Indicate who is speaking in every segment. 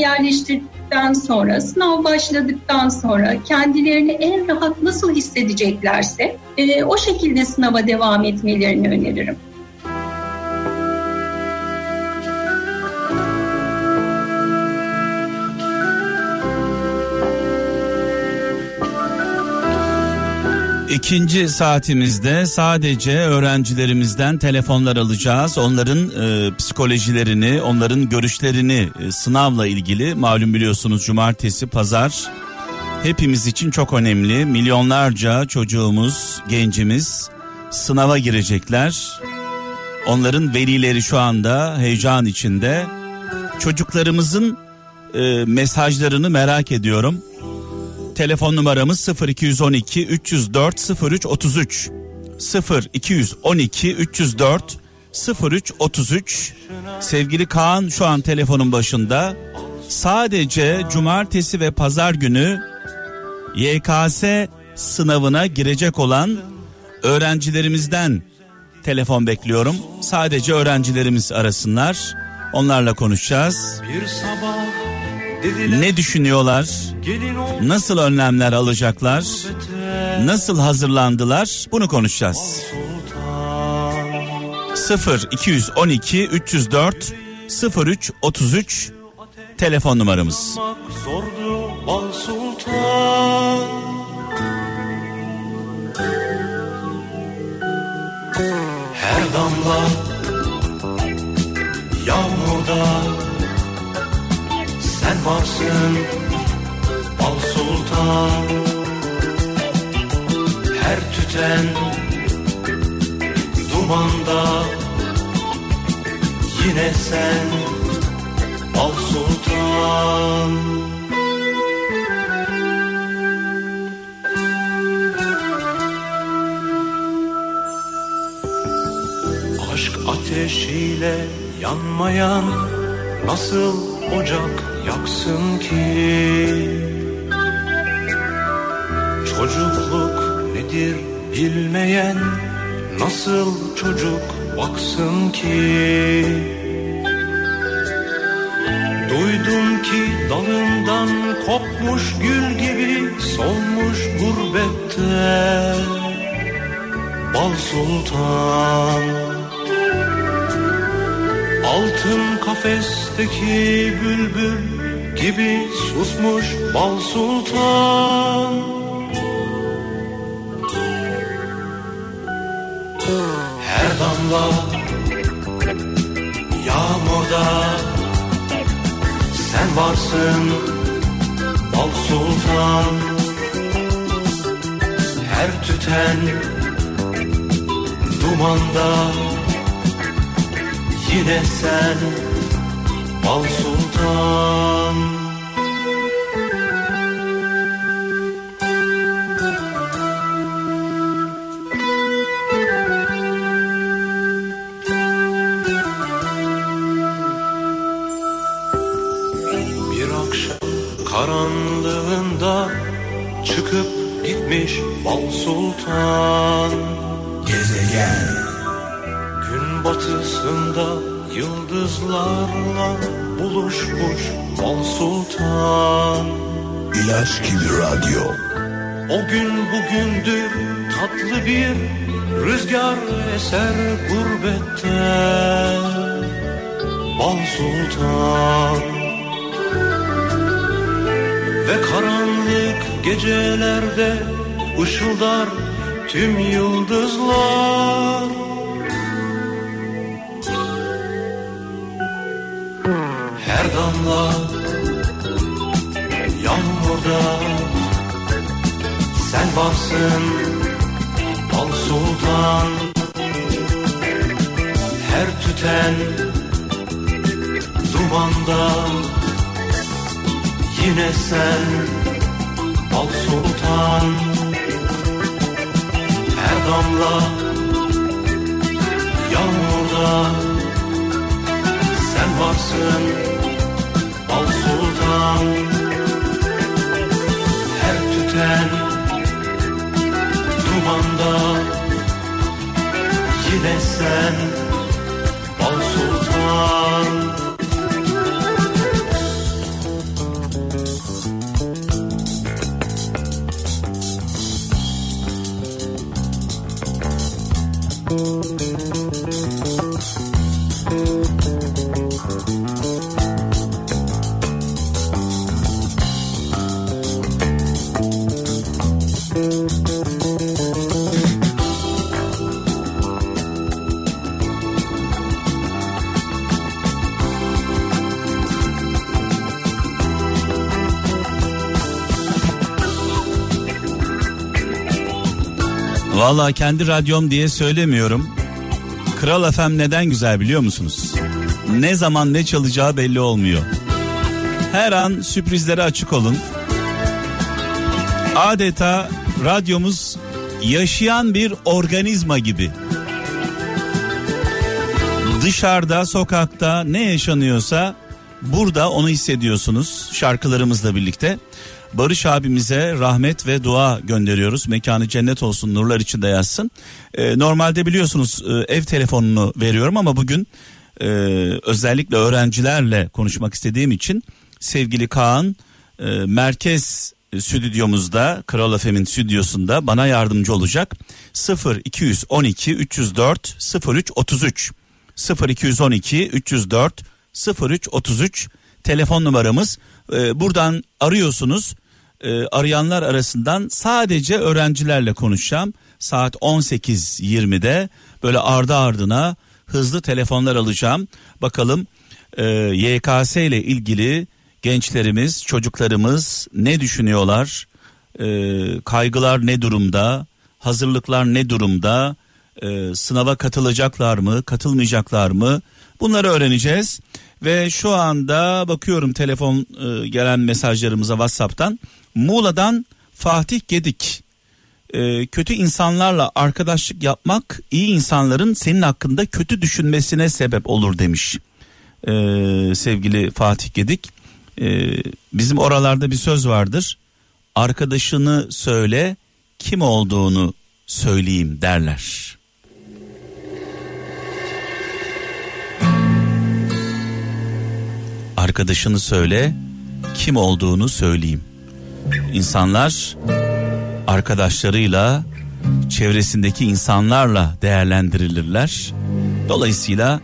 Speaker 1: yerleştirdikten sonra, sınav başladıktan sonra kendilerini en rahat nasıl hissedeceklerse e, o şekilde sınava devam etmelerini öneririm.
Speaker 2: İkinci saatimizde sadece öğrencilerimizden telefonlar alacağız. Onların e, psikolojilerini, onların görüşlerini e, sınavla ilgili malum biliyorsunuz cumartesi, pazar hepimiz için çok önemli. Milyonlarca çocuğumuz, gencimiz sınava girecekler. Onların velileri şu anda heyecan içinde. Çocuklarımızın e, mesajlarını merak ediyorum. Telefon numaramız 0212 304 03 33 0212 304 03 33 Sevgili Kaan şu an telefonun başında. Sadece cumartesi ve pazar günü YKS sınavına girecek olan öğrencilerimizden telefon bekliyorum. Sadece öğrencilerimiz arasınlar. Onlarla konuşacağız. Bir sabah ne düşünüyorlar? Nasıl önlemler alacaklar? Nasıl hazırlandılar? Bunu konuşacağız. 0 212 304 03 33 telefon numaramız. Her damla yağmurda sen varsın Al Sultan. Her tüten dumanda Yine sen Al Sultan. Aşk ateşiyle yanmayan nasıl ocak yaksın ki Çocukluk nedir bilmeyen nasıl çocuk baksın ki? Duydum ki dalından kopmuş gül gibi solmuş gurbette Bal Sultan Altın kafesteki bülbül gibi susmuş bal sultan. Her damla yağmurda sen varsın bal sultan. Her tüten dumanda yine sen Bal Sultan İlaç gibi radyo. O gün bugündür tatlı bir rüzgar eser gurbette. Bal Sultan. Ve karanlık gecelerde ışıldar tüm yıldızlar. Damla Yağmurda Sen varsın Al Sultan. Her tüten Dumanda. Yine sen Al Sultan. Her damla Yağmurda. Sen varsın Al sultan Tüten Dumanda Yine sen Al sultan
Speaker 3: Valla kendi radyom diye söylemiyorum. Kral FM neden güzel biliyor musunuz? Ne zaman ne çalacağı belli olmuyor. Her an sürprizlere açık olun. Adeta radyomuz yaşayan bir organizma gibi. Dışarıda, sokakta ne yaşanıyorsa burada onu hissediyorsunuz şarkılarımızla birlikte. Barış abimize rahmet ve dua gönderiyoruz. Mekanı cennet olsun, nurlar içinde yazsın. Ee, normalde biliyorsunuz e, ev telefonunu veriyorum ama bugün e, özellikle öğrencilerle konuşmak istediğim için sevgili Kaan e, merkez stüdyomuzda Kral FM'in stüdyosunda bana yardımcı olacak 0 212 304 03 33 0 212 304 03 33 telefon numaramız e, buradan arıyorsunuz. E, arayanlar arasından sadece öğrencilerle konuşacağım. Saat 18.20'de böyle ardı ardına hızlı telefonlar alacağım. Bakalım e, YKS ile ilgili gençlerimiz çocuklarımız ne düşünüyorlar? E, kaygılar ne durumda? Hazırlıklar ne durumda? E, sınava katılacaklar mı katılmayacaklar mı? Bunları öğreneceğiz ve şu anda bakıyorum telefon e, gelen mesajlarımıza WhatsApp'tan. Muğla'dan Fatih Gedik. E, kötü insanlarla arkadaşlık yapmak iyi insanların senin hakkında kötü düşünmesine sebep olur demiş. E, sevgili Fatih Gedik. E, bizim oralarda bir söz vardır. Arkadaşını söyle kim olduğunu söyleyeyim derler. Arkadaşını söyle, kim olduğunu söyleyeyim. İnsanlar arkadaşlarıyla, çevresindeki insanlarla değerlendirilirler. Dolayısıyla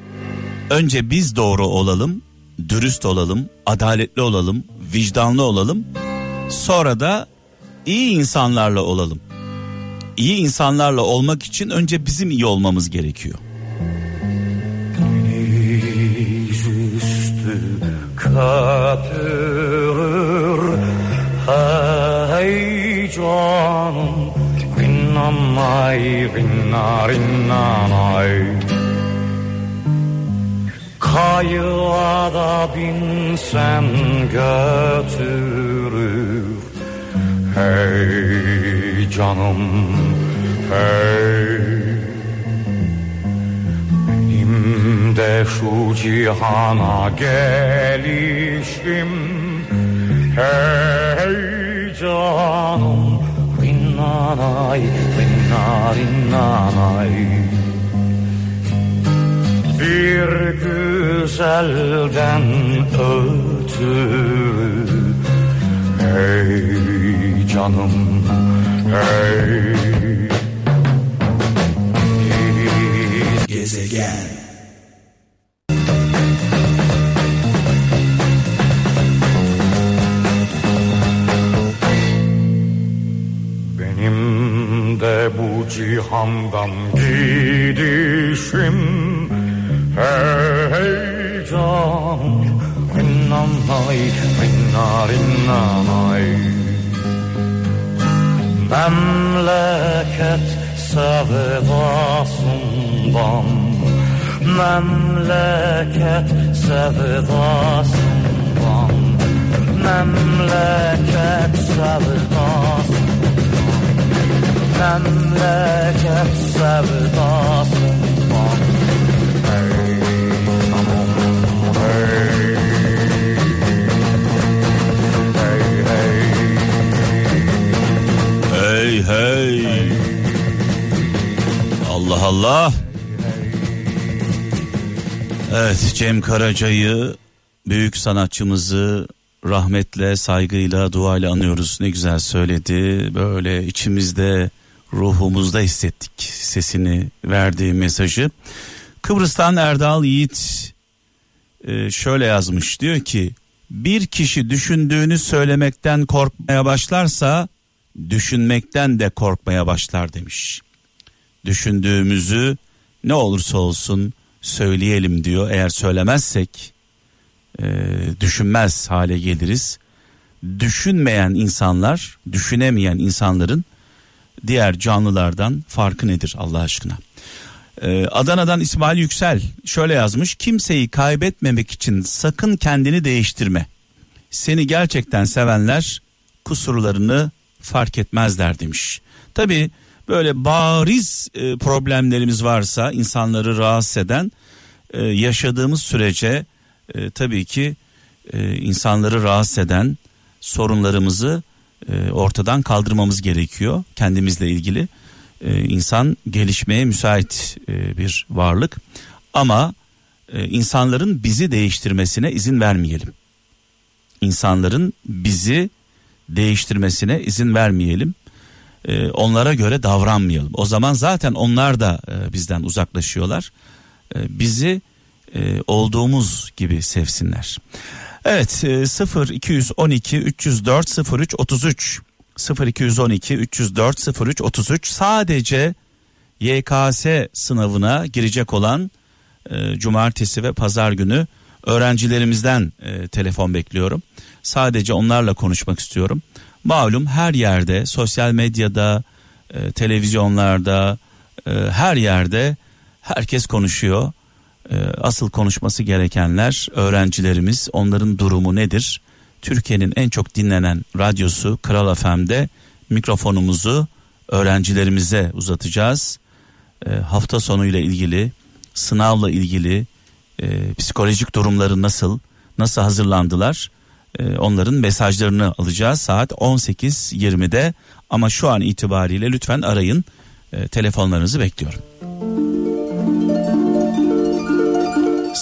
Speaker 3: önce biz doğru olalım, dürüst olalım, adaletli olalım, vicdanlı olalım. Sonra da iyi insanlarla olalım. İyi insanlarla olmak için önce bizim iyi olmamız gerekiyor.
Speaker 4: Köpürür Hey canım Rinnanay rinna rinnanay Kayığa da binsen götürür. Hey canım hey de şu cihana gelişim Hey canım Rinnanay, rinna rinnanay. Bir güzelden ötürü Hey canım, hey cihandan gidişim Hey canım Rinnanay, rinna rinnanay Memleket sevdasından Memleket sevdasından Memleket sevdasından memleket sevdasından Hey hey
Speaker 3: Allah Allah Evet Cem Karaca'yı büyük sanatçımızı rahmetle, saygıyla, duayla anıyoruz. Ne güzel söyledi. Böyle içimizde ruhumuzda hissettik sesini verdiği mesajı. Kıbrıs'tan Erdal Yiğit e, şöyle yazmış diyor ki bir kişi düşündüğünü söylemekten korkmaya başlarsa düşünmekten de korkmaya başlar demiş. Düşündüğümüzü ne olursa olsun söyleyelim diyor. Eğer söylemezsek e, düşünmez hale geliriz. Düşünmeyen insanlar, düşünemeyen insanların diğer canlılardan farkı nedir Allah aşkına? Ee, Adana'dan İsmail Yüksel şöyle yazmış. Kimseyi kaybetmemek için sakın kendini değiştirme. Seni gerçekten sevenler kusurlarını fark etmezler demiş. Tabi böyle bariz e, problemlerimiz varsa insanları rahatsız eden e, yaşadığımız sürece e, tabii ki e, insanları rahatsız eden sorunlarımızı e, ortadan kaldırmamız gerekiyor kendimizle ilgili. E, insan gelişmeye müsait e, bir varlık ama insanların bizi değiştirmesine izin vermeyelim. İnsanların bizi değiştirmesine izin vermeyelim. Onlara göre davranmayalım. O zaman zaten onlar da bizden uzaklaşıyorlar. Bizi olduğumuz gibi sevsinler. Evet e, 0 212 304 03 33 0 212 304 03 33 sadece YKS sınavına girecek olan e, cumartesi ve pazar günü öğrencilerimizden e, telefon bekliyorum. Sadece onlarla konuşmak istiyorum. Malum her yerde sosyal medyada, e, televizyonlarda, e, her yerde herkes konuşuyor. E, asıl konuşması gerekenler öğrencilerimiz, onların durumu nedir? Türkiye'nin en çok dinlenen radyosu Kral FM'de mikrofonumuzu öğrencilerimize uzatacağız. E, hafta sonuyla ilgili, sınavla ilgili, e, psikolojik durumları nasıl, nasıl hazırlandılar? E, onların mesajlarını alacağız saat 18.20'de ama şu an itibariyle lütfen arayın. E, telefonlarınızı bekliyorum.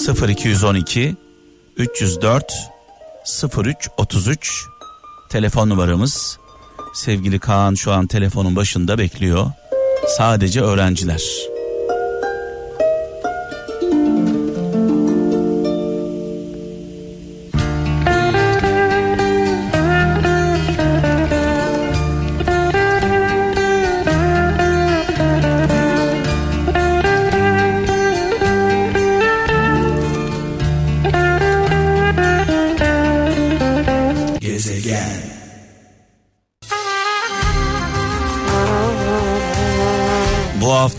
Speaker 3: 0212 304 03 33 telefon numaramız. Sevgili Kaan şu an telefonun başında bekliyor. Sadece öğrenciler.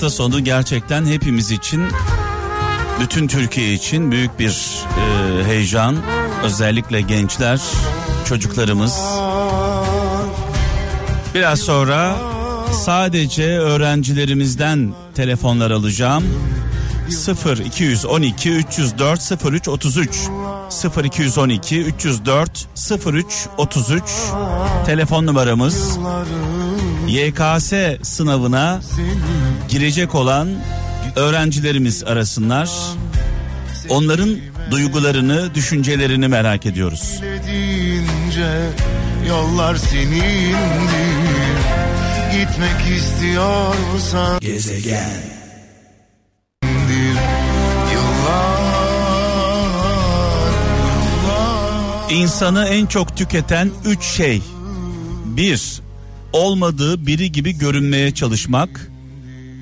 Speaker 3: Hafta sonu gerçekten hepimiz için bütün Türkiye için büyük bir e, heyecan. Özellikle gençler, çocuklarımız. Biraz sonra sadece öğrencilerimizden telefonlar alacağım. 0 212 304 03 33 0 212 304 03 33 telefon numaramız. YKS sınavına girecek olan öğrencilerimiz arasınlar. Onların duygularını, düşüncelerini merak ediyoruz.
Speaker 5: Yollar senindir Gitmek istiyorsan
Speaker 6: Gezegen
Speaker 3: İnsanı en çok tüketen üç şey. Bir, olmadığı biri gibi görünmeye çalışmak.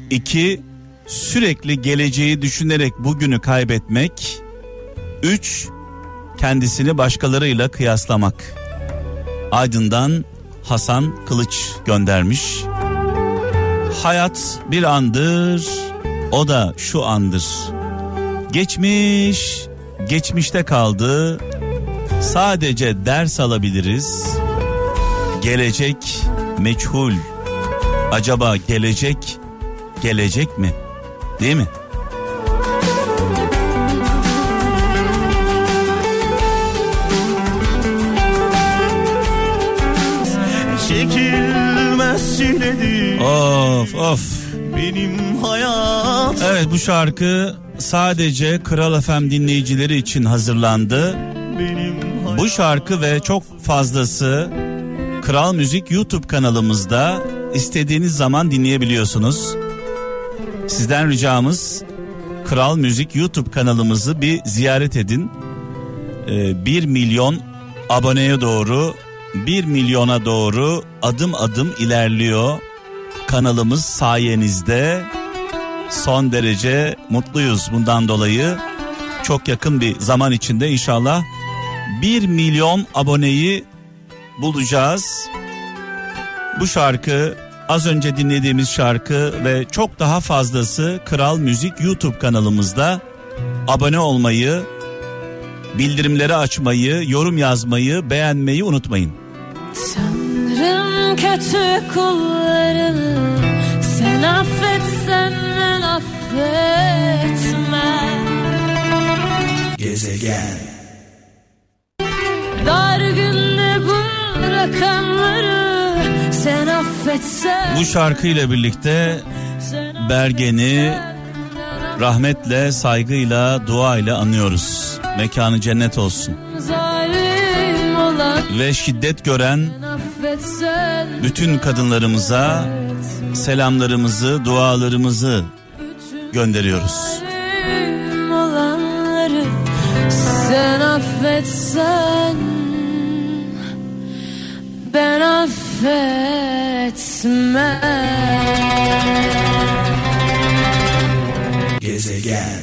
Speaker 3: İki, sürekli geleceği düşünerek bugünü kaybetmek. Üç, kendisini başkalarıyla kıyaslamak. Aydın'dan Hasan Kılıç göndermiş. Hayat bir andır, o da şu andır. Geçmiş, geçmişte kaldı. Sadece ders alabiliriz. Gelecek meçhul. Acaba gelecek gelecek mi? Değil mi?
Speaker 6: Çekilmez çiledir
Speaker 3: Of of.
Speaker 6: benim hayat
Speaker 3: Evet bu şarkı sadece Kral FM dinleyicileri için hazırlandı.
Speaker 6: benim
Speaker 3: Bu şarkı ve çok fazlası Kral Müzik YouTube kanalımızda istediğiniz zaman dinleyebiliyorsunuz. Sizden ricamız Kral Müzik YouTube kanalımızı bir ziyaret edin. Ee, 1 milyon aboneye doğru 1 milyona doğru adım adım ilerliyor. Kanalımız sayenizde son derece mutluyuz bundan dolayı. Çok yakın bir zaman içinde inşallah 1 milyon aboneyi bulacağız. Bu şarkı Az önce dinlediğimiz şarkı ve çok daha fazlası Kral Müzik YouTube kanalımızda. Abone olmayı, bildirimleri açmayı, yorum yazmayı, beğenmeyi unutmayın.
Speaker 7: Tanrım kötü kullarını sen affetsen ben affetmem
Speaker 6: Gezegen
Speaker 7: Dar günde bırakanları sen affetsen
Speaker 3: Bu şarkıyla birlikte Bergen'i rahmetle, saygıyla, duayla anıyoruz. Mekanı cennet olsun. Ve şiddet gören bütün kadınlarımıza selamlarımızı, dualarımızı gönderiyoruz.
Speaker 7: sen affetsen affetmem
Speaker 6: Gezegen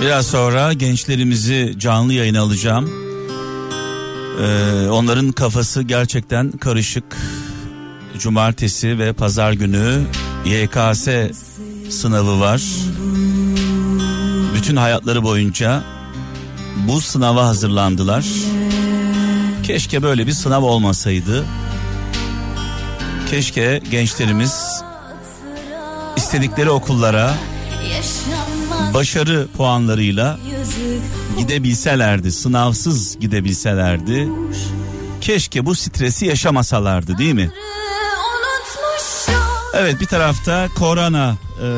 Speaker 3: Biraz sonra gençlerimizi canlı yayına alacağım. Ee, onların kafası gerçekten karışık. Cumartesi ve pazar günü YKS sınavı var. Bütün hayatları boyunca bu sınava hazırlandılar. Keşke böyle bir sınav olmasaydı. Keşke gençlerimiz istedikleri okullara başarı puanlarıyla gidebilselerdi, sınavsız gidebilselerdi. Keşke bu stresi yaşamasalardı değil mi? Evet bir tarafta korona e,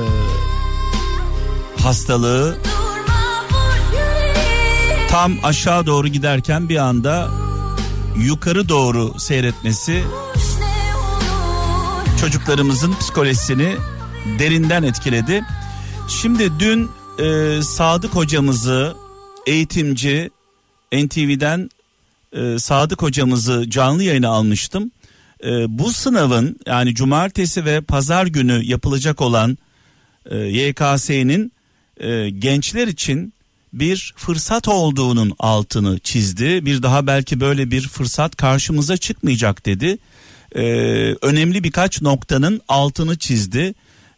Speaker 3: hastalığı tam aşağı doğru giderken bir anda yukarı doğru seyretmesi çocuklarımızın psikolojisini derinden etkiledi. Şimdi dün e, Sadık hocamızı eğitimci NTV'den e, Sadık hocamızı canlı yayına almıştım. E, bu sınavın yani cumartesi ve pazar günü yapılacak olan e, YKS'nin e, gençler için bir fırsat olduğunun altını çizdi. Bir daha belki böyle bir fırsat karşımıza çıkmayacak dedi. E, önemli birkaç noktanın altını çizdi.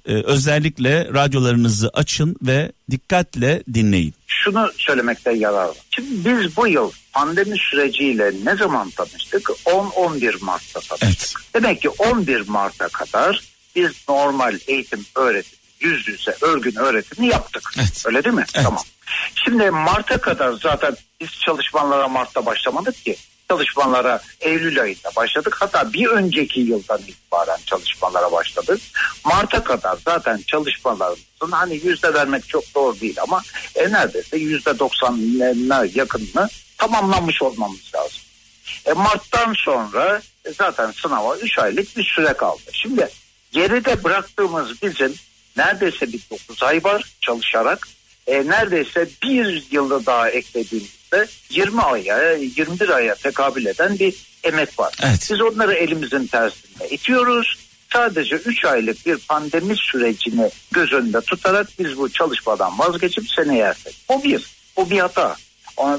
Speaker 3: E, özellikle radyolarınızı açın ve dikkatle dinleyin.
Speaker 8: şunu söylemekte yarar var. Şimdi biz bu yıl pandemi süreciyle ne zaman tanıştık? 10-11 Mart'ta tanıştık.
Speaker 3: Evet.
Speaker 8: Demek ki 11 Mart'a kadar biz normal eğitim öğretim, yüz yüze örgün öğretimi yaptık.
Speaker 3: Evet.
Speaker 8: Öyle değil mi?
Speaker 3: Evet.
Speaker 8: Tamam. Şimdi Mart'a kadar zaten biz çalışmalara Mart'ta başlamadık ki. Çalışmalara Eylül ayında başladık. Hatta bir önceki yıldan itibaren çalışmalara başladık. Mart'a kadar zaten çalışmalarımızın hani yüzde vermek çok doğru değil ama e, neredeyse yüzde doksanına yakınını tamamlanmış olmamız lazım. E, Mart'tan sonra e, zaten sınava 3 aylık bir süre kaldı. Şimdi geride bıraktığımız bizim neredeyse bir 9 ay var çalışarak. E, neredeyse bir yılı daha eklediğimizde 20 aya 21 aya tekabül eden bir emek var.
Speaker 3: Evet.
Speaker 8: Biz onları elimizin tersine itiyoruz. Sadece 3 aylık bir pandemi sürecini göz önünde tutarak biz bu çalışmadan vazgeçip seneye erteledik. Bu bir. Bu bir hata.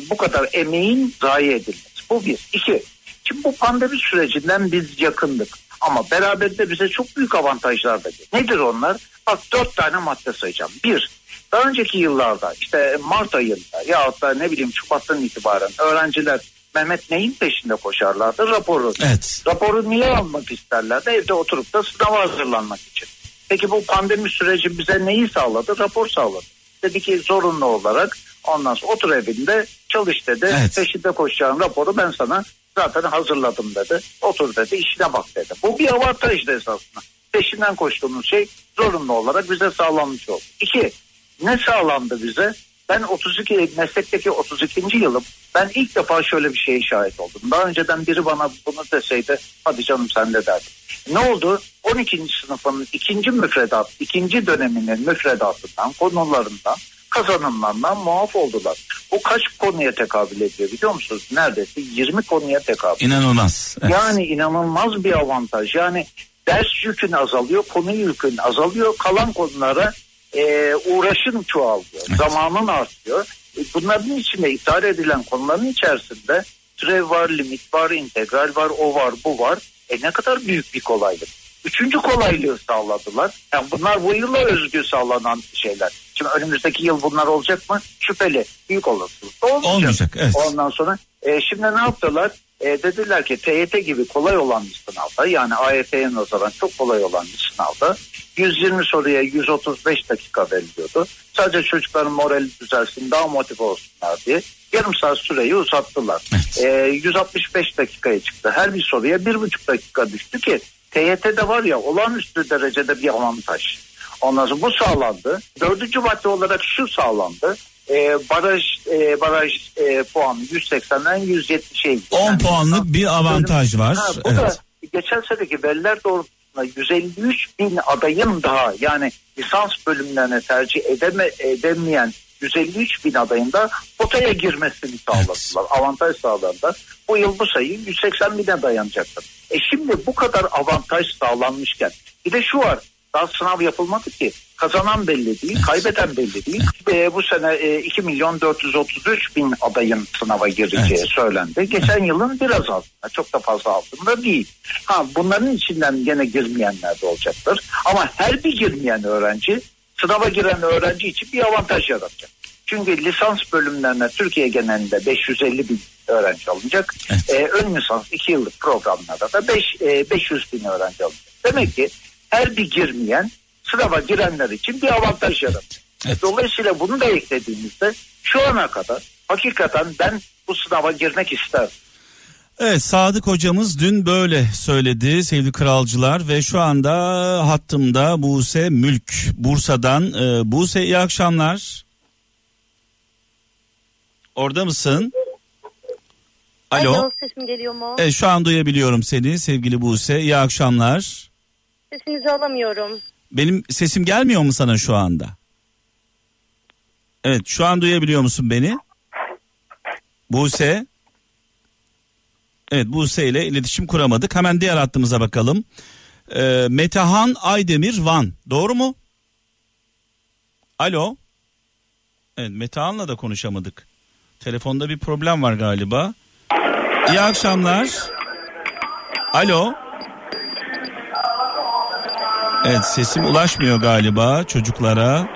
Speaker 8: Bu kadar emeğin zayi edilmesi. Bu bir. İki. Şimdi bu pandemi sürecinden biz yakındık. Ama beraberinde bize çok büyük avantajlar da geldi. Nedir onlar? Bak dört tane madde sayacağım. Bir, daha önceki yıllarda işte Mart ayında ya da ne bileyim Şubat'tan itibaren öğrenciler Mehmet neyin peşinde koşarlardı? Raporu.
Speaker 3: Evet.
Speaker 8: Raporu niye almak isterlerdi? Evde oturup da sınava hazırlanmak için. Peki bu pandemi süreci bize neyi sağladı? Rapor sağladı. Dedi ki zorunlu olarak ondan sonra otur evinde çalış dedi.
Speaker 3: Evet.
Speaker 8: Peşinde koşacağın raporu ben sana zaten hazırladım dedi. Otur dedi işine bak dedi. Bu bir avantajdı esasında. Peşinden koştuğumuz şey zorunlu olarak bize sağlanmış oldu. İki, ne sağlandı bize? Ben 32 meslekteki 32. yılım. Ben ilk defa şöyle bir şeye şahit oldum. Daha önceden biri bana bunu deseydi hadi canım sen de derdim. Ne oldu? 12. sınıfın ikinci müfredat, ikinci döneminin müfredatından, konularından, kazanımlarından muaf oldular. Bu kaç konuya tekabül ediyor biliyor musunuz? Neredeyse 20 konuya tekabül
Speaker 3: İnanılmaz. Evet.
Speaker 8: yani inanılmaz bir avantaj. Yani ders yükün azalıyor, konu yükün azalıyor. Kalan konulara e, uğraşın çoğalıyor. Zamanın artıyor. E, bunların içinde iptal edilen konuların içerisinde türev var, limit var, integral var, o var, bu var. E ne kadar büyük bir kolaylık. Üçüncü kolaylığı sağladılar. Yani bunlar bu yıla özgü sağlanan şeyler. Şimdi önümüzdeki yıl bunlar olacak mı? Şüpheli. Büyük olasılıkla olmayacak.
Speaker 3: Olmayacak, evet.
Speaker 8: Ondan sonra e, şimdi ne yaptılar? E, dediler ki TYT gibi kolay olan bir sınavda yani AYT'ye nazaran çok kolay olan bir sınavda 120 soruya 135 dakika veriliyordu. Sadece çocukların morali düzelsin daha motive olsunlar diye yarım saat süreyi uzattılar. E, 165 dakikaya çıktı. Her bir soruya bir buçuk dakika düştü ki TYT'de var ya olağanüstü derecede bir avantaj. Ondan sonra bu sağlandı. Dördüncü madde olarak şu sağlandı. E, baraj e, baraj e, puanı 180'den 170'e indi.
Speaker 3: 10
Speaker 8: Yani
Speaker 3: puanlık bir avantaj var.
Speaker 8: Ha, bu
Speaker 3: Evet.
Speaker 8: da geçen seneki veriler doğrultusunda 153 bin adayın daha yani lisans bölümlerine tercih edeme, edemeyen 153 bin adayın da potaya girmesini sağladılar. Avantaj sağladılar. Bu yıl bu sayı 180 bine dayanacaktır. E şimdi bu kadar avantaj sağlanmışken bir de şu var daha sınav yapılmadı ki kazanan belli değil, kaybeden belli değil. E, bu sene e, 2 milyon 433 bin adayın sınava gireceği
Speaker 3: Evet.
Speaker 8: söylendi. Geçen yılın biraz altında, çok da fazla altında değil. Ha bunların içinden gene girmeyenler de olacaktır. Ama her bir girmeyen öğrenci sınava giren öğrenci için bir avantaj yaratacak. Çünkü lisans bölümlerine Türkiye genelinde 550 bin öğrenci alınacak.
Speaker 3: Evet.
Speaker 8: Ee, ön lisans 2 yıllık programlarda da 5, e, 500 bin öğrenci alınacak. Demek ki her bir girmeyen sınava girenler için bir avantaj yaratacak.
Speaker 3: Evet.
Speaker 8: Dolayısıyla bunu da eklediğimizde şu ana kadar hakikaten ben bu sınava girmek isterdim.
Speaker 3: Evet Sadık hocamız dün böyle söyledi sevgili kralcılar ve şu anda hattımda Buse Mülk Bursa'dan. Ee, Buse iyi akşamlar. Orada mısın? Alo.
Speaker 9: sesim geliyor mu?
Speaker 3: Evet şu an duyabiliyorum seni sevgili Buse. İyi akşamlar.
Speaker 9: Sesinizi alamıyorum.
Speaker 3: Benim sesim gelmiyor mu sana şu anda? Evet şu an duyabiliyor musun beni? Buse. Evet Buse ile iletişim kuramadık. Hemen diğer hattımıza bakalım. Ee, Metehan Aydemir Van. Doğru mu? Alo. Evet Metehan'la da konuşamadık. Telefonda bir problem var galiba. İyi akşamlar. Alo. Evet sesim ulaşmıyor galiba çocuklara.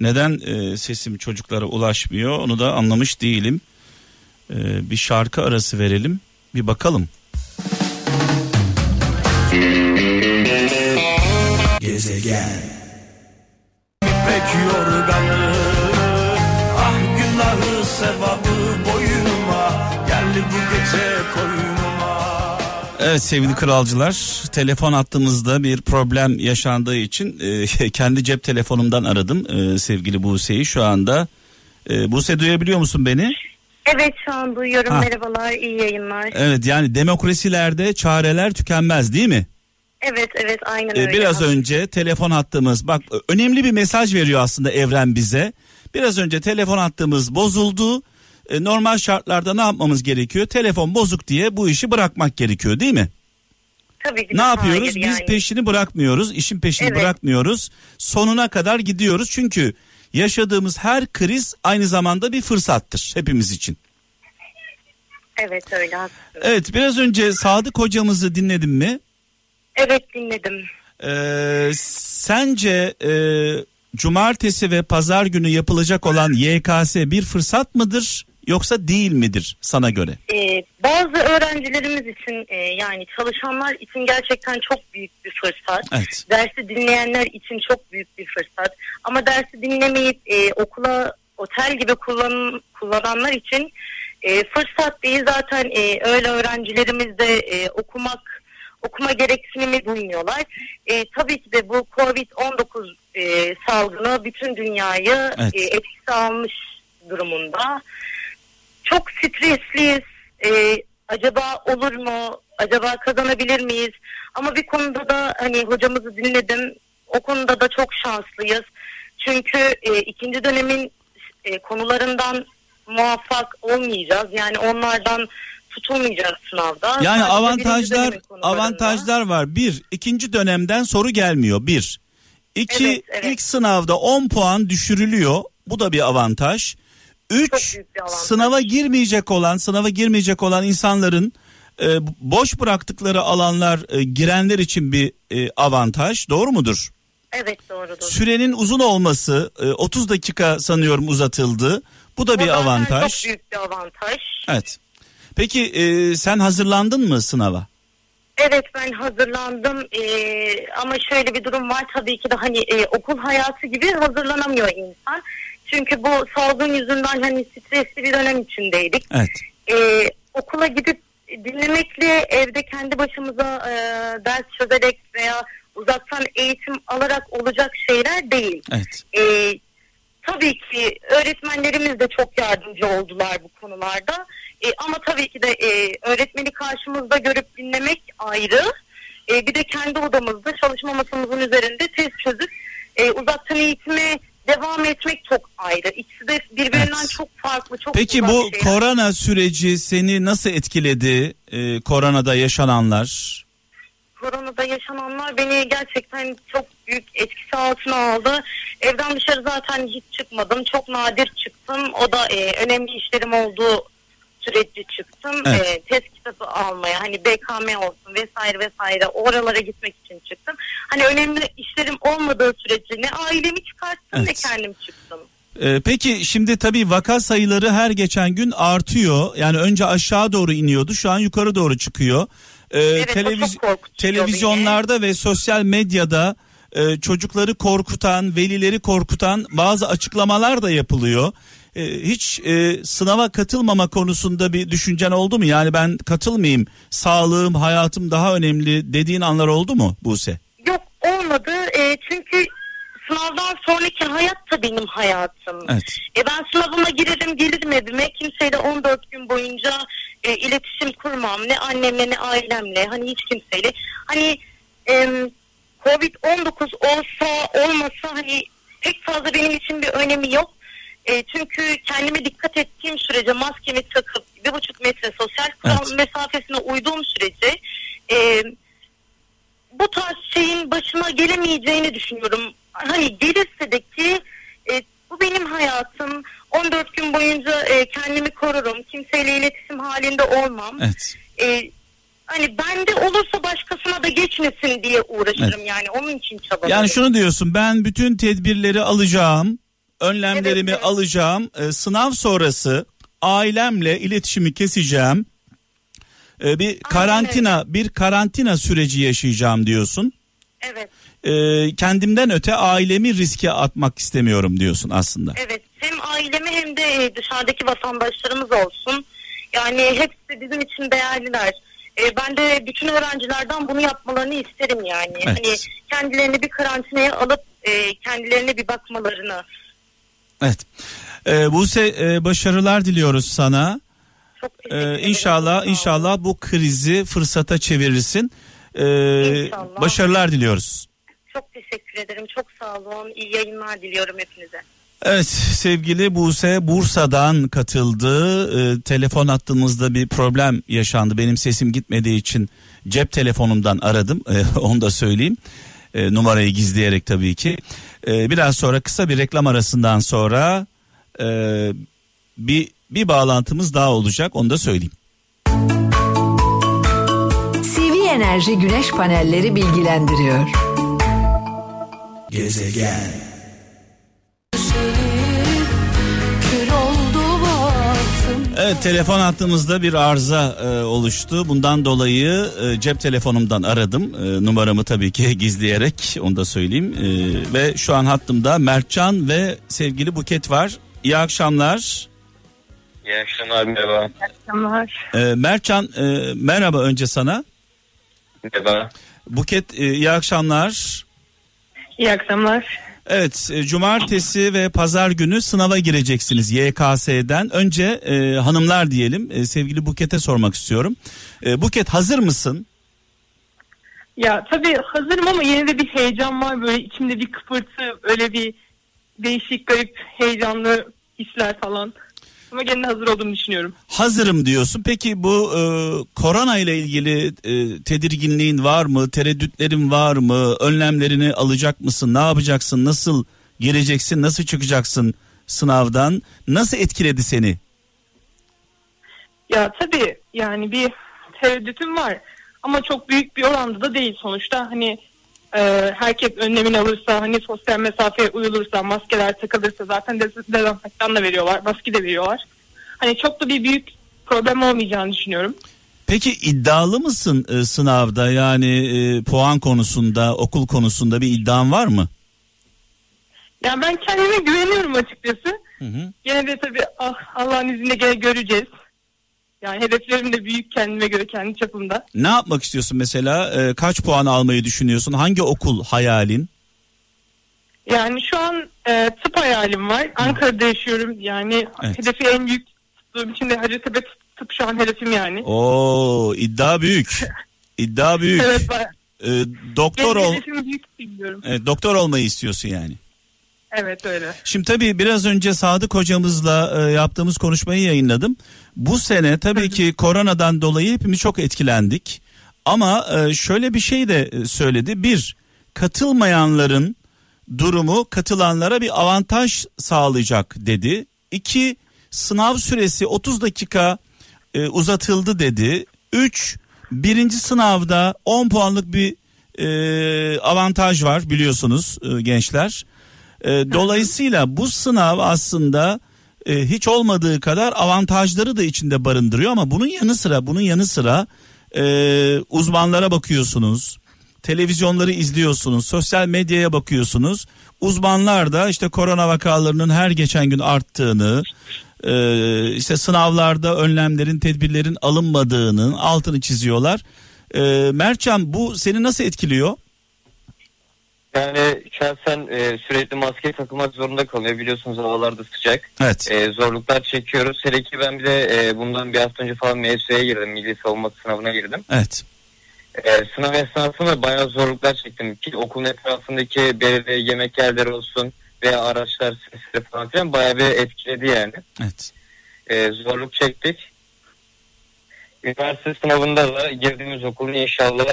Speaker 3: Neden e, sesim çocuklara ulaşmıyor onu da anlamış değilim. E, bir şarkı arası verelim bir bakalım.
Speaker 6: Gezegen İpek yorganı Ah günahı sevabı boyuma Geldi bu gece koynuma
Speaker 3: Evet sevgili kralcılar telefon hattımızda bir problem yaşandığı için e, kendi cep telefonumdan aradım e, sevgili Buse'yi şu anda. E, Buse duyabiliyor musun beni?
Speaker 9: Evet şu an duyuyorum.
Speaker 3: Ha.
Speaker 9: Merhabalar, iyi yayınlar.
Speaker 3: Evet yani demokrasilerde çareler tükenmez değil mi?
Speaker 9: Evet evet aynen
Speaker 3: Ee,
Speaker 9: öyle.
Speaker 3: biraz önce telefon hattımız bak önemli bir mesaj veriyor aslında evren bize. Biraz önce telefon hattımız bozuldu. Ee, normal şartlarda ne yapmamız gerekiyor? Telefon bozuk diye bu işi bırakmak gerekiyor değil mi?
Speaker 9: Tabii ki
Speaker 3: Ne yapıyoruz?
Speaker 9: hayır
Speaker 3: Biz
Speaker 9: yani.
Speaker 3: peşini bırakmıyoruz. işin peşini
Speaker 9: Evet.
Speaker 3: bırakmıyoruz. Sonuna kadar gidiyoruz. Çünkü yaşadığımız her kriz aynı zamanda bir fırsattır hepimiz için.
Speaker 9: Evet öyle haklısın.
Speaker 3: Evet biraz önce Sadık hocamızı dinledin mi?
Speaker 9: Evet dinledim.
Speaker 3: Ee, sence e, cumartesi ve pazar günü yapılacak olan YKS bir fırsat mıdır yoksa değil midir sana göre?
Speaker 9: Ee, bazı öğrencilerimiz için e, yani çalışanlar için gerçekten çok büyük bir fırsat.
Speaker 3: Evet.
Speaker 9: Dersi dinleyenler için çok büyük bir fırsat. Ama dersi dinlemeyip e, okula otel gibi kullan, kullananlar için e, fırsat değil zaten e, öyle öğrencilerimiz de e, okumak okuma gereksinimi duymuyorlar. E, tabii ki de bu Covid-19 e, salgını bütün dünyayı
Speaker 3: Evet.
Speaker 9: e, etkisi almış durumunda. Çok stresliyiz. E, acaba olur mu? Acaba kazanabilir miyiz? Ama bir konuda da hani hocamızı dinledim. O konuda da çok şanslıyız. Çünkü e, ikinci dönemin e, konularından muvaffak olmayacağız. Yani onlardan tutulmayacağız sınavda.
Speaker 3: Yani
Speaker 9: Sadece
Speaker 3: avantajlar avantajlar var. Bir, ikinci dönemden soru gelmiyor. Bir. İki
Speaker 9: Evet, evet.
Speaker 3: ilk sınavda 10 puan düşürülüyor. Bu da bir avantaj.
Speaker 9: Çok
Speaker 3: Üç
Speaker 9: büyük bir avantaj.
Speaker 3: sınava girmeyecek olan sınava girmeyecek olan insanların e, boş bıraktıkları alanlar e, girenler için bir e, avantaj. Doğru mudur?
Speaker 9: Evet doğrudur.
Speaker 3: Sürenin uzun olması e, 30 dakika sanıyorum uzatıldı. Bu da bir avantaj.
Speaker 9: Çok büyük bir avantaj.
Speaker 3: Evet. Peki e, sen hazırlandın mı sınava?
Speaker 9: Evet ben hazırlandım Ee, ama şöyle bir durum var tabii ki de hani e, okul hayatı gibi hazırlanamıyor insan. Çünkü bu salgın yüzünden hani stresli bir dönem içindeydik.
Speaker 3: Evet.
Speaker 9: Ee, okula gidip dinlemekle evde kendi başımıza e, ders çözerek veya uzaktan eğitim alarak olacak şeyler değil.
Speaker 3: Evet.
Speaker 9: Ee, tabii ki öğretmenlerimiz de çok yardımcı oldular bu konularda. Ee, ama tabii ki de e, öğretmeni karşımızda görüp dinlemek ayrı. Ee, bir de kendi odamızda çalışma masamızın üzerinde test çözüp e, uzaktan eğitime devam etmek çok ayrı. İkisi de birbirinden
Speaker 3: Evet.
Speaker 9: çok farklı, çok
Speaker 3: Peki bu
Speaker 9: şeyler.
Speaker 3: korona süreci seni nasıl etkiledi? E, koronada yaşananlar?
Speaker 9: koronada yaşananlar beni gerçekten çok büyük etkisi altına aldı. Evden dışarı zaten hiç çıkmadım. Çok nadir çıktım. O da e, önemli işlerim olduğu sürece çıktım.
Speaker 3: Evet.
Speaker 9: E, test kitabı almaya hani BKM olsun vesaire vesaire oralara gitmek için çıktım. Hani önemli işlerim olmadığı sürece ne ailemi çıkarttım ne
Speaker 3: Evet.
Speaker 9: kendim çıktım.
Speaker 3: E, peki şimdi tabii vaka sayıları her geçen gün artıyor. Yani önce aşağı doğru iniyordu şu an yukarı doğru çıkıyor. E,
Speaker 9: Evet,
Speaker 3: televiz- televizyonlarda ve sosyal medyada e, çocukları korkutan, velileri korkutan bazı açıklamalar da yapılıyor. E, hiç e, sınava katılmama konusunda bir düşüncen oldu mu? Yani ben katılmayayım, sağlığım, hayatım daha önemli dediğin anlar oldu mu Buse?
Speaker 9: Yok olmadı E, çünkü sınavdan sonraki hayat da benim hayatım.
Speaker 3: Evet.
Speaker 9: E ben sınavıma girerim gelirim evime kimseyle 14 gün boyunca e, iletişim kurmam ne annemle ne ailemle hani hiç kimseyle hani e, Covid-19 olsa olmasa hani pek fazla benim için bir önemi yok. E, çünkü kendime dikkat ettiğim sürece maskemi takıp bir buçuk metre sosyal kural
Speaker 3: Evet.
Speaker 9: mesafesine uyduğum sürece e, bu tarz şeyin başıma gelemeyeceğini düşünüyorum. Hani gelirse de ki e, bu benim hayatım. 14 gün boyunca e, kendimi korurum. Kimseyle iletişim halinde olmam.
Speaker 3: Evet.
Speaker 9: E, hani bende olursa başkasına da geçmesin diye uğraşırım yani. Onun için çabalarım.
Speaker 3: Yani şunu diyorsun ben bütün tedbirleri alacağım, önlemlerimi
Speaker 9: Evet, evet.
Speaker 3: alacağım, e, sınav sonrası ailemle iletişimi keseceğim. E, bir karantina, bir karantina süreci yaşayacağım diyorsun.
Speaker 9: Evet.
Speaker 3: E, kendimden öte ailemi riske atmak istemiyorum diyorsun aslında.
Speaker 9: Evet hem ailemi hem de e, dışarıdaki vatandaşlarımız olsun. Yani hepsi bizim için değerliler. E, ben de bütün öğrencilerden bunu yapmalarını isterim yani.
Speaker 3: Evet.
Speaker 9: Hani kendilerini bir karantinaya alıp e, kendilerine bir bakmalarını.
Speaker 3: Evet. E, Buse e, başarılar diliyoruz sana.
Speaker 9: Çok
Speaker 3: E,
Speaker 9: ederim.
Speaker 3: inşallah inşallah bu krizi fırsata çevirirsin. E,
Speaker 9: İnşallah.
Speaker 3: başarılar diliyoruz.
Speaker 9: Çok teşekkür ederim. Çok sağ olun. İyi yayınlar diliyorum hepinize.
Speaker 3: Evet sevgili Buse Bursa'dan katıldı. Ee, telefon hattımızda bir problem yaşandı. Benim sesim gitmediği için cep telefonumdan aradım. Ee, onu da söyleyeyim. Ee, numarayı gizleyerek tabii ki. Ee, biraz sonra kısa bir reklam arasından sonra e, bir bir bağlantımız daha olacak. Onu da söyleyeyim.
Speaker 10: CV Enerji Güneş Panelleri bilgilendiriyor.
Speaker 2: Gezegen
Speaker 3: Evet telefon hattımızda bir arıza e, oluştu. Bundan dolayı e, cep telefonumdan aradım. E, numaramı tabii ki gizleyerek onu da söyleyeyim. E, ve şu an hattımda Mertcan ve sevgili Buket var. İyi akşamlar.
Speaker 11: İyi akşamlar merhaba.
Speaker 3: E, Mertcan e, merhaba önce sana.
Speaker 11: Merhaba.
Speaker 3: Buket e, iyi akşamlar.
Speaker 12: İyi akşamlar.
Speaker 3: Evet e, cumartesi ve pazar günü sınava gireceksiniz YKS'den. Önce e, hanımlar diyelim e, sevgili Buket'e sormak istiyorum. E, Buket hazır mısın?
Speaker 12: Ya tabii hazırım ama yine de bir heyecan var. Böyle içimde bir kıpırtı, öyle bir değişik, garip, heyecanlı hisler falan. Ama gene hazır olduğumu düşünüyorum.
Speaker 3: Hazırım diyorsun. Peki bu e, korona ile ilgili e, tedirginliğin var mı? Tereddütlerin var mı? Önlemlerini alacak mısın? Ne yapacaksın? Nasıl gireceksin? Nasıl çıkacaksın sınavdan? Nasıl etkiledi seni?
Speaker 12: Ya tabii yani bir tereddütüm var. Ama çok büyük bir oranda da değil sonuçta. Hani e, herkes önlemini alırsa, hani sosyal mesafeye uyulursa, maskeler takılırsa zaten dez- dezenfektan da veriyorlar, maske de veriyorlar. Hani çok da bir büyük problem olmayacağını düşünüyorum.
Speaker 3: Peki iddialı mısın e, sınavda? Yani e, puan konusunda, okul konusunda bir iddian var mı?
Speaker 12: Yani ben kendime güveniyorum açıkçası.
Speaker 3: Hı hı.
Speaker 12: Gene de tabii ah, Allah'ın izniyle gene göreceğiz. Yani hedeflerim de büyük kendime göre kendi çapımda.
Speaker 3: Ne yapmak istiyorsun mesela? E, kaç puan almayı düşünüyorsun? Hangi okul hayalin?
Speaker 12: Yani şu an e, tıp hayalim var. Ankara'da yaşıyorum. Yani
Speaker 3: Evet.
Speaker 12: hedefi en büyük tuttuğum için de Hacettepe tıp, tıp şu an hedefim yani.
Speaker 3: Oo iddia büyük. İddia büyük.
Speaker 12: Evet ben
Speaker 3: E, doktor
Speaker 12: benim
Speaker 3: ol.
Speaker 12: hedefim büyük bilmiyorum.
Speaker 3: Evet, doktor olmayı istiyorsun yani.
Speaker 12: Evet öyle.
Speaker 3: Şimdi tabii biraz önce Sadık hocamızla e, yaptığımız konuşmayı yayınladım. Bu sene tabii ki koronadan dolayı hepimiz çok etkilendik. Ama e, şöyle bir şey de e, söyledi. Bir, katılmayanların durumu katılanlara bir avantaj sağlayacak dedi. İki, sınav süresi 30 dakika e, uzatıldı dedi. Üç, birinci sınavda 10 puanlık bir e, avantaj var biliyorsunuz e, gençler. E, dolayısıyla bu sınav aslında e, hiç olmadığı kadar avantajları da içinde barındırıyor ama bunun yanı sıra bunun yanı sıra e, uzmanlara bakıyorsunuz. Televizyonları izliyorsunuz, sosyal medyaya bakıyorsunuz. Uzmanlar da işte korona vakalarının her geçen gün arttığını, e, işte sınavlarda önlemlerin, tedbirlerin alınmadığının altını çiziyorlar. E, Mertcan bu seni nasıl etkiliyor?
Speaker 11: Yani şahsen e, sürekli maske takılmak zorunda kalıyor. Biliyorsunuz havalar da sıcak.
Speaker 3: Evet.
Speaker 11: E, zorluklar çekiyoruz. Hele ki ben bir de e, bundan bir hafta önce falan MSU'ya girdim. Milli Savunma Sınavına girdim.
Speaker 3: Evet.
Speaker 11: E, sınav esnasında bayağı zorluklar çektim. Ki okulun etrafındaki belirli yemek yerleri olsun veya araçlar sesleri falan filan bayağı bir etkiledi yani.
Speaker 3: Evet.
Speaker 11: E, zorluk çektik. Üniversite sınavında da girdiğimiz okulun inşallah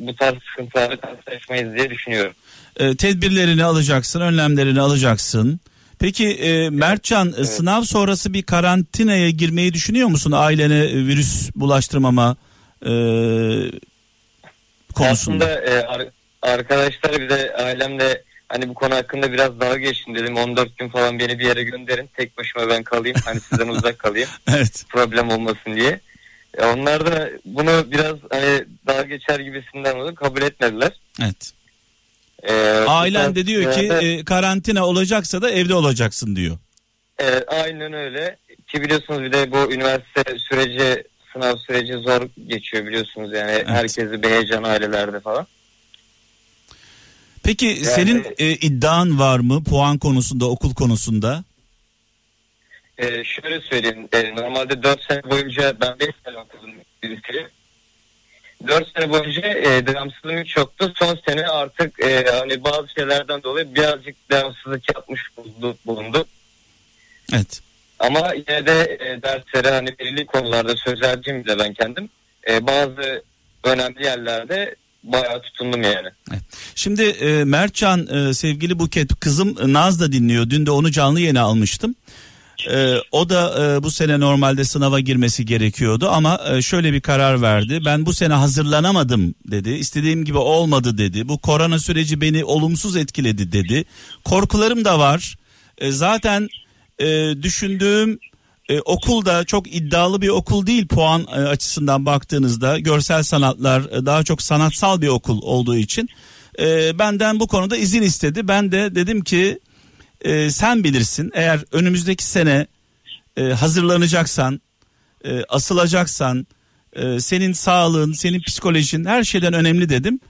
Speaker 11: bu tarz sıkıntılarla karşılaşmayız diye düşünüyorum.
Speaker 3: E, tedbirlerini alacaksın, önlemlerini alacaksın. Peki e, Mertcan e, sınav sonrası bir karantinaya girmeyi düşünüyor musun ailene virüs bulaştırmama e, konusunda?
Speaker 11: Aslında e, ar- arkadaşlar bir de ailemle hani bu konu hakkında biraz dalga geçtim dedim 14 gün falan beni bir yere gönderin tek başıma ben kalayım hani sizden uzak kalayım
Speaker 3: Evet.
Speaker 11: problem olmasın diye. E, onlar da bunu biraz hani dalga geçer gibisinden oldu kabul etmediler.
Speaker 3: Evet.
Speaker 11: E,
Speaker 3: Ailen de diyor ki e, karantina olacaksa da evde olacaksın diyor.
Speaker 11: Evet, aynen öyle. Ki biliyorsunuz bir de bu üniversite süreci, sınav süreci zor geçiyor biliyorsunuz yani herkesi bir heyecan ailelerde falan.
Speaker 3: Peki senin e, iddian var mı puan konusunda, okul konusunda?
Speaker 11: Ee, şöyle söyleyeyim, e, normalde 4 sene boyunca ben 5 sene okudum liseye. 4 sene boyunca e, devamsızlığım hiç yoktu. Son sene artık e, hani bazı şeylerden dolayı birazcık devamsızlık yapmış bulundu. bulundu.
Speaker 3: Evet.
Speaker 11: Ama yine de e, derslere hani belirli konularda sözelciyim de ben kendim. E, bazı önemli yerlerde bayağı tutundum yani.
Speaker 3: Şimdi e, Mertcan e, sevgili Buket kızım e, Naz da dinliyor. Dün de onu canlı yayına almıştım. E, o da e, bu sene normalde sınava girmesi gerekiyordu ama e, şöyle bir karar verdi. Ben bu sene hazırlanamadım dedi. İstediğim gibi olmadı dedi. Bu korona süreci beni olumsuz etkiledi dedi. Korkularım da var. E, zaten e, düşündüğüm e, okul da çok iddialı bir okul değil puan e, açısından baktığınızda görsel sanatlar e, daha çok sanatsal bir okul olduğu için e, benden bu konuda izin istedi. Ben de dedim ki e, sen bilirsin eğer önümüzdeki sene e, hazırlanacaksan e, asılacaksan e, senin sağlığın senin psikolojin her şeyden önemli dedim.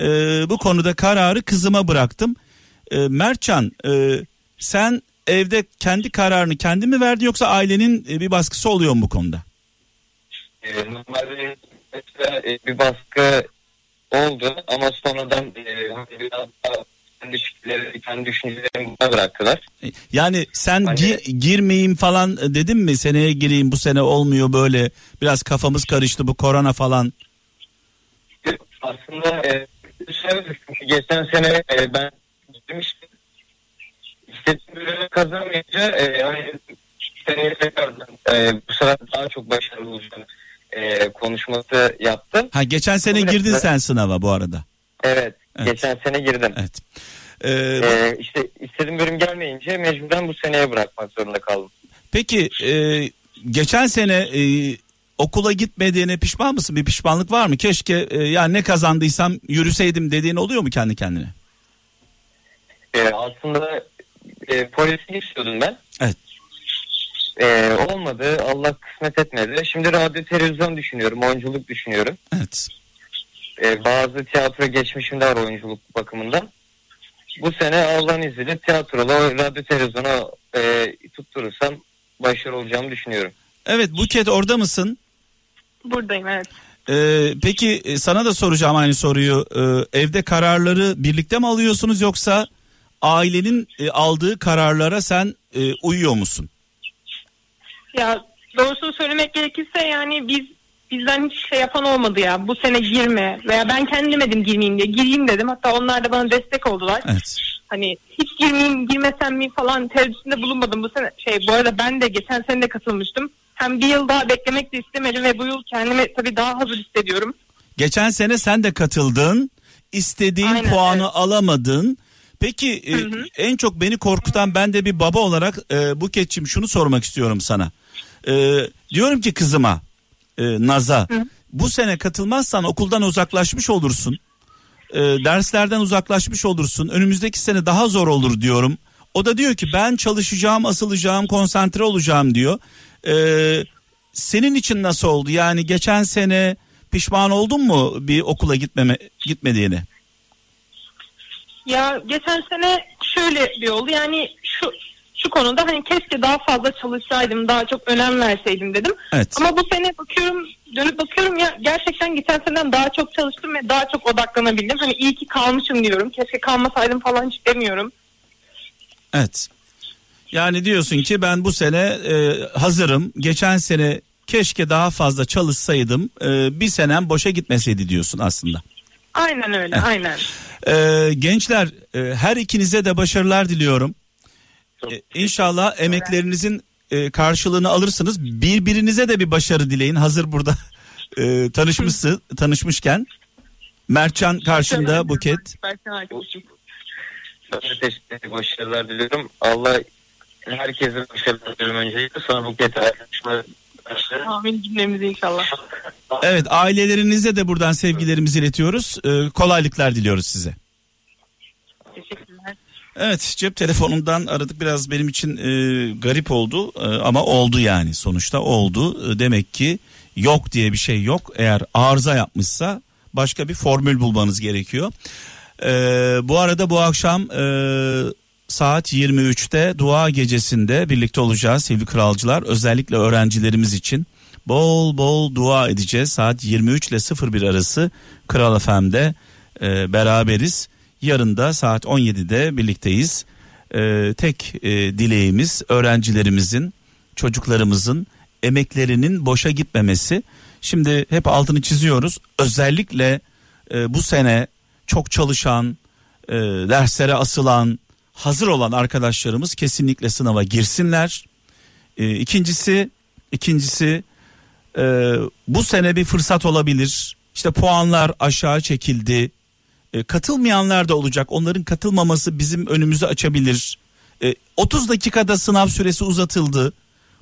Speaker 3: E, bu konuda kararı kızıma bıraktım. E, Mertcan e, sen evde kendi kararını kendi mi verdin yoksa ailenin e, bir baskısı oluyor mu bu konuda?
Speaker 11: E, normalde e, bir baskı oldu ama sonradan e, biraz daha kendi fikirleri, kendi düşüncelerini bana bıraktılar.
Speaker 3: Yani sen
Speaker 11: Hani-
Speaker 3: gi- girmeyeyim falan dedin mi? Seneye gireyim bu sene olmuyor böyle. Biraz kafamız karıştı bu korona falan.
Speaker 11: Aslında e, çünkü geçen sene e, ben girmiştim. İstediğim bölümü kazanmayınca e, hani seneye tekrardan e, bu sefer daha çok başarılı olacağım e, konuşması yaptım.
Speaker 3: Ha geçen sene girdin sen sınava bu arada.
Speaker 11: Evet,
Speaker 3: Evet.
Speaker 11: geçen sene girdim.
Speaker 3: Evet. Ee,
Speaker 11: E, işte istediğim bölüm gelmeyince mecburen bu seneye bırakmak zorunda kaldım.
Speaker 3: Peki e, geçen sene e, okula gitmediğine pişman mısın? Bir pişmanlık var mı? Keşke e, ya ne kazandıysam yürüseydim dediğin oluyor mu kendi kendine?
Speaker 11: E, aslında e, polisi istiyordum ben.
Speaker 3: Evet.
Speaker 11: E, olmadı. Allah kısmet etmedi. Şimdi radyo televizyon düşünüyorum. Oyunculuk düşünüyorum.
Speaker 3: Evet.
Speaker 11: E, bazı tiyatro geçmişim de var oyunculuk bakımından. Bu sene Allah'ın izniyle tiyatrola radyo televizyona e, tutturursam başarılı olacağımı düşünüyorum.
Speaker 3: Evet Buket orada mısın?
Speaker 12: Buradayım evet.
Speaker 3: Ee, peki e, sana da soracağım aynı soruyu. Ee, evde kararları birlikte mi alıyorsunuz yoksa ailenin e, aldığı kararlara sen e, uyuyor musun?
Speaker 12: Ya doğrusunu söylemek gerekirse yani biz bizden hiç şey yapan olmadı ya. Bu sene girme veya ben kendim demedim girmeyeyim diye. Gireyim dedim. Hatta onlar da bana destek oldular.
Speaker 3: Evet.
Speaker 12: Hani hiç girmeyeyim girmesem mi falan tereddütünde bulunmadım bu sene. Şey bu arada ben de geçen sene de katılmıştım. Hem bir yıl daha beklemek de istemedim ve bu yıl kendimi tabii daha hazır hissediyorum.
Speaker 3: Geçen sene sen de katıldın. İstediğin
Speaker 12: Aynen,
Speaker 3: puanı
Speaker 12: evet.
Speaker 3: alamadın. Peki e, en çok beni korkutan ben de bir baba olarak e, Buketçim şunu sormak istiyorum sana. E, diyorum ki kızıma e, Naz'a bu sene katılmazsan okuldan uzaklaşmış olursun. E, derslerden uzaklaşmış olursun. Önümüzdeki sene daha zor olur diyorum. O da diyor ki ben çalışacağım, asılacağım, konsantre olacağım diyor. E, senin için nasıl oldu? Yani geçen sene pişman oldun mu bir okula gitmeme gitmediğine?
Speaker 12: Ya geçen sene şöyle bir oldu yani şu şu konuda hani keşke daha fazla çalışsaydım daha çok önem verseydim dedim.
Speaker 3: Evet.
Speaker 12: Ama bu sene bakıyorum dönüp bakıyorum ya gerçekten geçen seneden daha çok çalıştım ve daha çok odaklanabildim. Hani iyi ki kalmışım diyorum. Keşke kalmasaydım falan hiç demiyorum.
Speaker 3: Evet. Yani diyorsun ki ben bu sene e, hazırım. Geçen sene keşke daha fazla çalışsaydım. E, bir senem boşa gitmeseydi diyorsun aslında.
Speaker 12: Aynen öyle aynen.
Speaker 3: E, gençler e, her ikinize de başarılar diliyorum. E, inşallah emeklerinizin e, karşılığını alırsınız. Birbirinize de bir başarı dileyin. Hazır burada e, tanışmışsı, tanışmışken. Mertcan karşında Buket.
Speaker 11: Teşekkür. Başarılar diliyorum. Allah herkese başarılar diliyorum öncelikle. Sonra bu kez arkadaşlar.
Speaker 12: Amin cümlemize inşallah.
Speaker 3: Evet ailelerinize de buradan sevgilerimizi iletiyoruz. E, kolaylıklar diliyoruz size.
Speaker 12: Teşekkürler.
Speaker 3: Evet cep telefonundan aradık biraz benim için e, garip oldu E, ama oldu yani sonuçta oldu. E, demek ki yok diye bir şey yok. Eğer arıza yapmışsa başka bir formül bulmanız gerekiyor. E, bu arada bu akşam e, saat 23'te dua gecesinde birlikte olacağız sevgili kralcılar. Özellikle öğrencilerimiz için bol bol dua edeceğiz. Saat 23 ile 01 arası Kral FM'de e, beraberiz. Yarın da saat 17'de birlikteyiz. E, tek e, dileğimiz öğrencilerimizin, çocuklarımızın emeklerinin boşa gitmemesi. Şimdi hep altını çiziyoruz. Özellikle e, bu sene çok çalışan, e, derslere asılan, hazır olan arkadaşlarımız kesinlikle sınava girsinler. E, ikincisi, ikincisi e, bu sene bir fırsat olabilir. İşte puanlar aşağı çekildi. E, katılmayanlar da olacak. Onların katılmaması bizim önümüzü açabilir. E, 30 dakikada sınav süresi uzatıldı.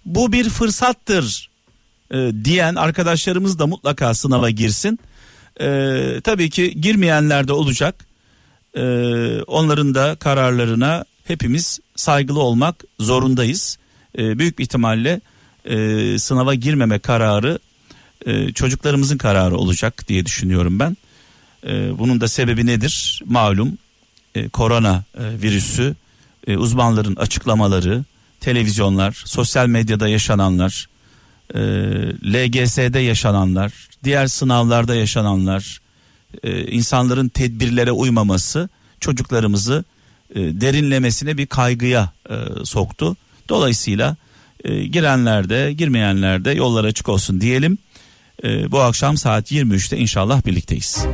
Speaker 3: Bu bir fırsattır e, diyen arkadaşlarımız da mutlaka sınava girsin. E, tabii ki girmeyenler de olacak. E, onların da kararlarına hepimiz saygılı olmak zorundayız. E, büyük bir ihtimalle e, sınava girmeme kararı e, çocuklarımızın kararı olacak diye düşünüyorum ben. E, bunun da sebebi nedir? Malum e, korona e, virüsü, e, uzmanların açıklamaları, televizyonlar, sosyal medyada yaşananlar, LGS'de yaşananlar, diğer sınavlarda yaşananlar, insanların tedbirlere uymaması çocuklarımızı derinlemesine bir kaygıya soktu. Dolayısıyla e, girenler de girmeyenler de yollar açık olsun diyelim. Bu akşam saat 23'te inşallah birlikteyiz.